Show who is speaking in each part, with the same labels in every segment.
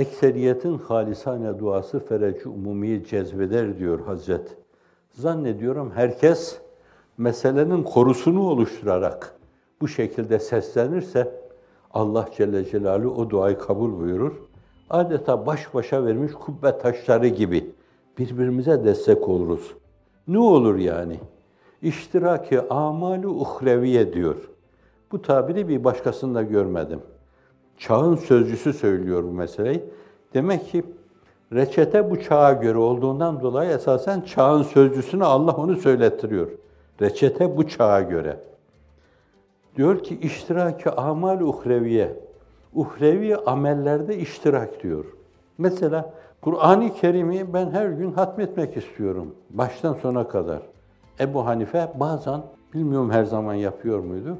Speaker 1: Ekseriyetin halisane duası fereci umumiyi cezbeder diyor Hazret. Zannediyorum herkes meselenin korusunu oluşturarak bu şekilde seslenirse Allah Celle Celaluhu o duayı kabul buyurur. Adeta baş başa vermiş kubbe taşları gibi birbirimize destek oluruz. Ne olur yani? İştiraki amalu uhreviye diyor. Bu tabiri bir başkasında görmedim. Çağın sözcüsü söylüyor bu meseleyi. Demek ki reçete bu çağa göre olduğundan dolayı esasen çağın sözcüsünü Allah onu söylettiriyor. Reçete bu çağa göre. Diyor ki iştiraki amal uhreviye. Uhrevi amellerde iştirak diyor. Mesela Kur'an-ı Kerim'i ben her gün hatmetmek istiyorum. Baştan sona kadar. Ebu Hanife bazen, bilmiyorum her zaman yapıyor muydu?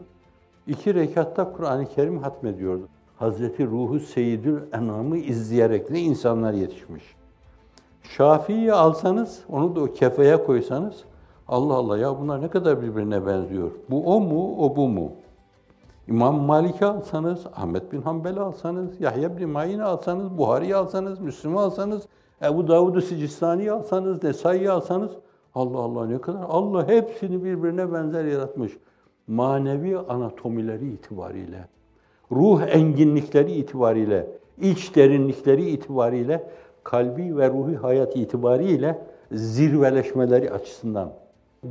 Speaker 1: İki rekatta Kur'an-ı Kerim hatmediyordu. Hazreti Ruhu Seyyidül Enam'ı izleyerek ne insanlar yetişmiş. Şafii'yi alsanız, onu da o kefeye koysanız, Allah Allah ya bunlar ne kadar birbirine benziyor. Bu o mu, o bu mu? İmam Malik'i alsanız, Ahmet bin Hanbel'i alsanız, Yahya bin Ma'in'i alsanız, Buhari'yi alsanız, Müslim'i alsanız, Ebu Davud-u Sicistani'yi alsanız, Nesai'yi alsanız, Allah Allah ne kadar, Allah hepsini birbirine benzer yaratmış. Manevi anatomileri itibariyle, ruh enginlikleri itibariyle, iç derinlikleri itibariyle, kalbi ve ruhi hayat itibariyle zirveleşmeleri açısından.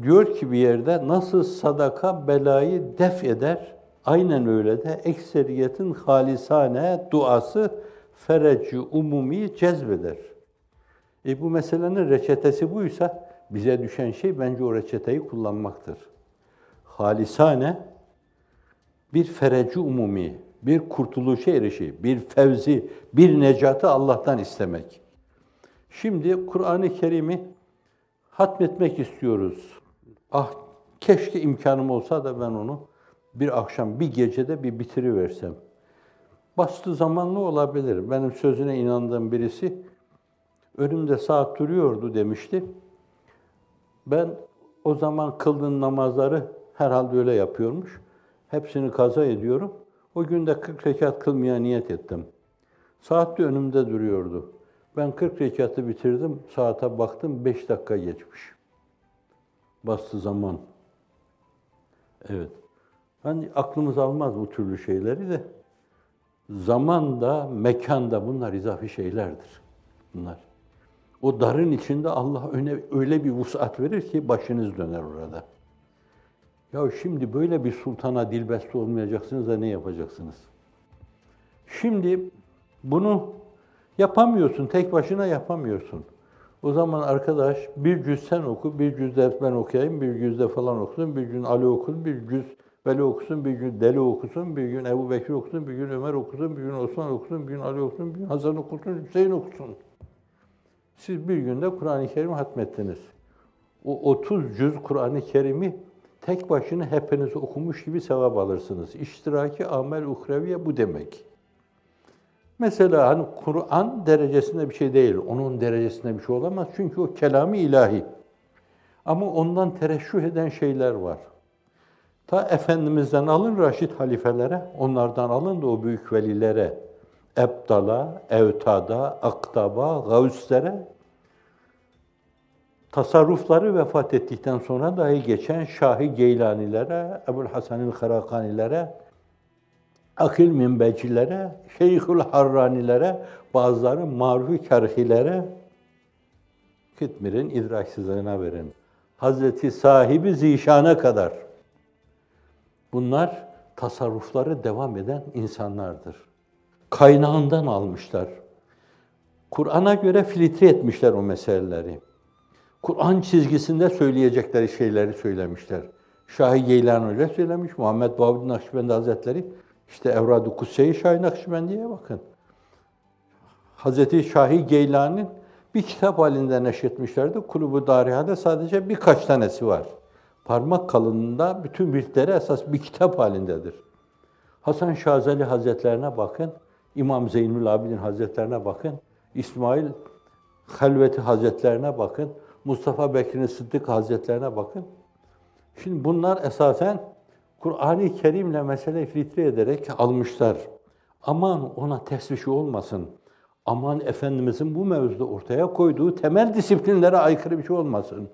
Speaker 1: Diyor ki bir yerde nasıl sadaka belayı def eder, aynen öyle de ekseriyetin halisane duası fereci umumi cezbeder. E bu meselenin reçetesi buysa bize düşen şey bence o reçeteyi kullanmaktır. Halisane bir fereci umumi, bir kurtuluşa erişi, bir fevzi, bir necatı Allah'tan istemek. Şimdi Kur'an-ı Kerim'i hatmetmek istiyoruz. Ah keşke imkanım olsa da ben onu bir akşam, bir gecede bir bitiriversem. Bastı zamanlı olabilir. Benim sözüne inandığım birisi önümde saat duruyordu demişti. Ben o zaman kıldığım namazları herhalde öyle yapıyormuş. Hepsini kaza ediyorum. O günde 40 rekat kılmaya niyet ettim. Saat de önümde duruyordu. Ben 40 rekatı bitirdim. Saate baktım 5 dakika geçmiş. Bastı zaman. Evet. Hani aklımız almaz bu türlü şeyleri de. Zaman da, mekan da bunlar izafi şeylerdir. Bunlar. O darın içinde Allah öne, öyle bir vusat verir ki başınız döner orada. Ya şimdi böyle bir sultana dilbeste olmayacaksınız da ne yapacaksınız? Şimdi bunu yapamıyorsun, tek başına yapamıyorsun. O zaman arkadaş bir cüz sen oku, bir cüz de ben okuyayım, bir cüz de falan okusun, bir gün Ali okusun, bir cüz Veli okusun, bir gün Deli okusun, bir gün Ebu Bekir okusun, bir gün Ömer okusun, bir gün Osman okusun, bir gün Ali okusun, bir gün Hasan okusun, Hüseyin okusun. Siz bir günde Kur'an-ı Kerim hatmettiniz. O 30 cüz Kur'an-ı Kerim'i tek başına hepiniz okumuş gibi sevap alırsınız. İştiraki amel uhreviye bu demek. Mesela hani Kur'an derecesinde bir şey değil. Onun derecesinde bir şey olamaz. Çünkü o kelamı ilahi. Ama ondan tereşüh eden şeyler var. Ta Efendimiz'den alın Raşid halifelere, onlardan alın da o büyük velilere, Ebdala, Evtada, Aktaba, Gavüslere, tasarrufları vefat ettikten sonra dahi geçen Şahi Geylanilere, Ebul Hasanil Karakanilere, Akil Minbecilere, Şeyhül Harranilere, bazıları marufi kerhilere, Kütmir'in idraksızlığına verin. Hazreti sahibi zişana kadar Bunlar tasarrufları devam eden insanlardır. Kaynağından almışlar. Kur'an'a göre filtre etmişler o meseleleri. Kur'an çizgisinde söyleyecekleri şeyleri söylemişler. Şahi Geylan öyle söylemiş, Muhammed Babud Nakşibendi Hazretleri, işte Evrad-ı Kutse-i Şahi Nakşibendi'ye bakın. Hazreti Şahi Geylan'ın bir kitap halinde neşretmişlerdi. Kulubu Dariha'da sadece birkaç tanesi var parmak kalınlığında bütün virtleri esas bir kitap halindedir. Hasan Şazeli Hazretlerine bakın, İmam Zeynül Abidin Hazretlerine bakın, İsmail Halveti Hazretlerine bakın, Mustafa Bekir'in Sıddık Hazretlerine bakın. Şimdi bunlar esasen Kur'an-ı Kerim'le mesele filtre ederek almışlar. Aman ona tesvişi olmasın. Aman Efendimizin bu mevzuda ortaya koyduğu temel disiplinlere aykırı bir şey olmasın.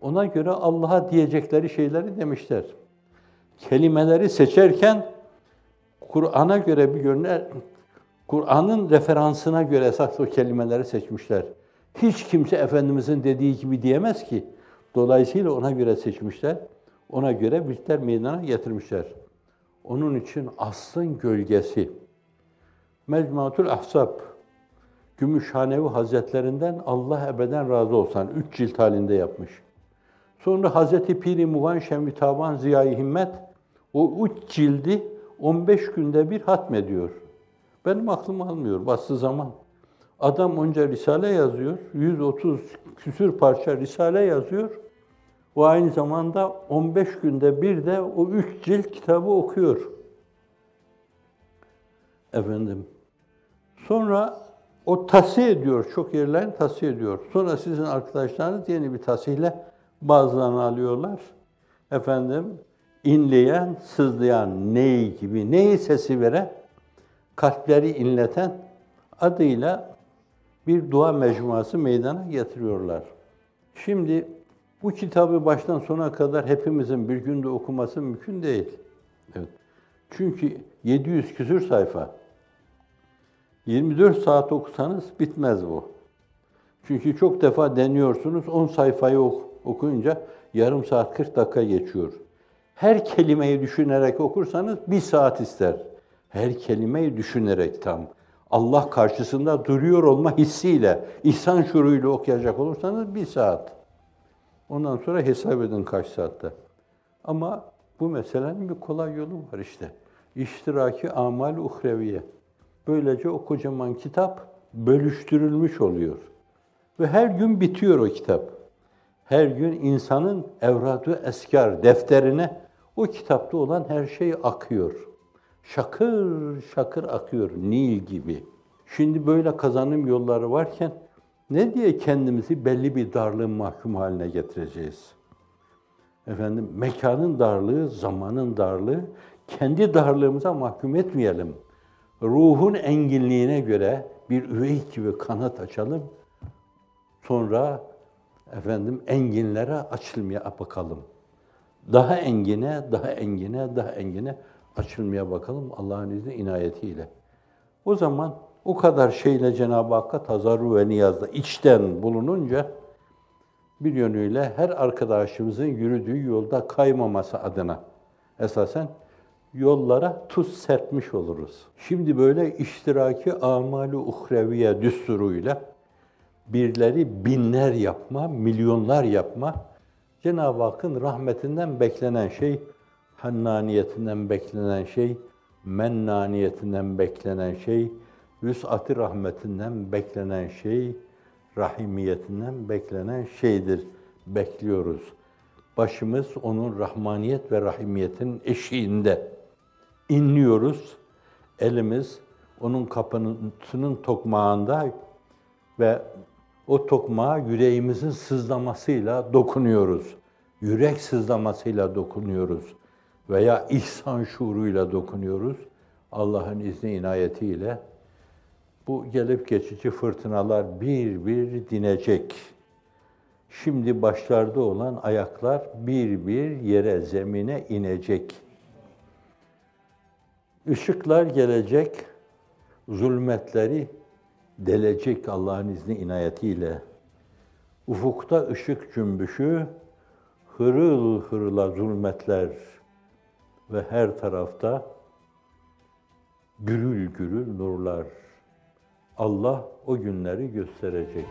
Speaker 1: Ona göre Allah'a diyecekleri şeyleri demişler. Kelimeleri seçerken Kur'an'a göre bir yönler, Kur'an'ın referansına göre esas o kelimeleri seçmişler. Hiç kimse Efendimizin dediği gibi diyemez ki. Dolayısıyla ona göre seçmişler. Ona göre bitler meydana getirmişler. Onun için aslın gölgesi. Mecmuatul Ahzab, Gümüşhanevi Hazretlerinden Allah ebeden razı olsun. Üç cilt halinde yapmış. Sonra Hazreti Piri Muvan Şemvi Taban Ziya-i Himmet o üç cildi 15 günde bir hatmediyor. Benim aklım almıyor bastığı zaman. Adam önce Risale yazıyor, 130 küsür parça Risale yazıyor. O aynı zamanda 15 günde bir de o üç cilt kitabı okuyor. Efendim. Sonra o tasih ediyor, çok yerlerini tasih ediyor. Sonra sizin arkadaşlarınız yeni bir tasihle bazılarını alıyorlar. Efendim, inleyen, sızlayan ney gibi, neyi sesi veren, kalpleri inleten adıyla bir dua mecmuası meydana getiriyorlar. Şimdi bu kitabı baştan sona kadar hepimizin bir günde okuması mümkün değil. Evet. Çünkü 700 küsür sayfa. 24 saat okusanız bitmez bu. Çünkü çok defa deniyorsunuz, 10 sayfayı ok okuyunca yarım saat 40 dakika geçiyor. Her kelimeyi düşünerek okursanız bir saat ister. Her kelimeyi düşünerek tam. Allah karşısında duruyor olma hissiyle, ihsan şuuruyla okuyacak olursanız bir saat. Ondan sonra hesap edin kaç saatte. Ama bu meselenin bir kolay yolu var işte. İştiraki amal uhreviye. Böylece o kocaman kitap bölüştürülmüş oluyor. Ve her gün bitiyor o kitap. Her gün insanın evradu eskar defterine o kitapta olan her şey akıyor. Şakır şakır akıyor Nil gibi. Şimdi böyle kazanım yolları varken ne diye kendimizi belli bir darlığın mahkum haline getireceğiz? Efendim mekanın darlığı, zamanın darlığı, kendi darlığımıza mahkum etmeyelim. Ruhun enginliğine göre bir üvey gibi kanat açalım. Sonra efendim enginlere açılmaya bakalım. Daha engine, daha engine, daha engine açılmaya bakalım Allah'ın izni inayetiyle. O zaman o kadar şeyle Cenab-ı Hakk'a tazarru ve niyazda içten bulununca bir yönüyle her arkadaşımızın yürüdüğü yolda kaymaması adına esasen yollara tuz serpmiş oluruz. Şimdi böyle iştiraki amalu uhreviye düsturuyla birleri binler yapma, milyonlar yapma, Cenab-ı Hakk'ın rahmetinden beklenen şey, hannaniyetinden beklenen şey, mennaniyetinden beklenen şey, vüs'ati rahmetinden beklenen şey, rahimiyetinden beklenen şeydir. Bekliyoruz. Başımız onun rahmaniyet ve rahimiyetin eşiğinde. inliyoruz. Elimiz onun kapısının tokmağında ve o tokmağa yüreğimizin sızlamasıyla dokunuyoruz. Yürek sızlamasıyla dokunuyoruz veya ihsan şuuruyla dokunuyoruz. Allah'ın izni inayetiyle bu gelip geçici fırtınalar bir bir dinecek. Şimdi başlarda olan ayaklar bir bir yere, zemine inecek. Işıklar gelecek, zulmetleri delecek Allah'ın izni inayetiyle. Ufukta ışık cümbüşü, hırıl hırıla zulmetler ve her tarafta gürül gürül nurlar. Allah o günleri gösterecek.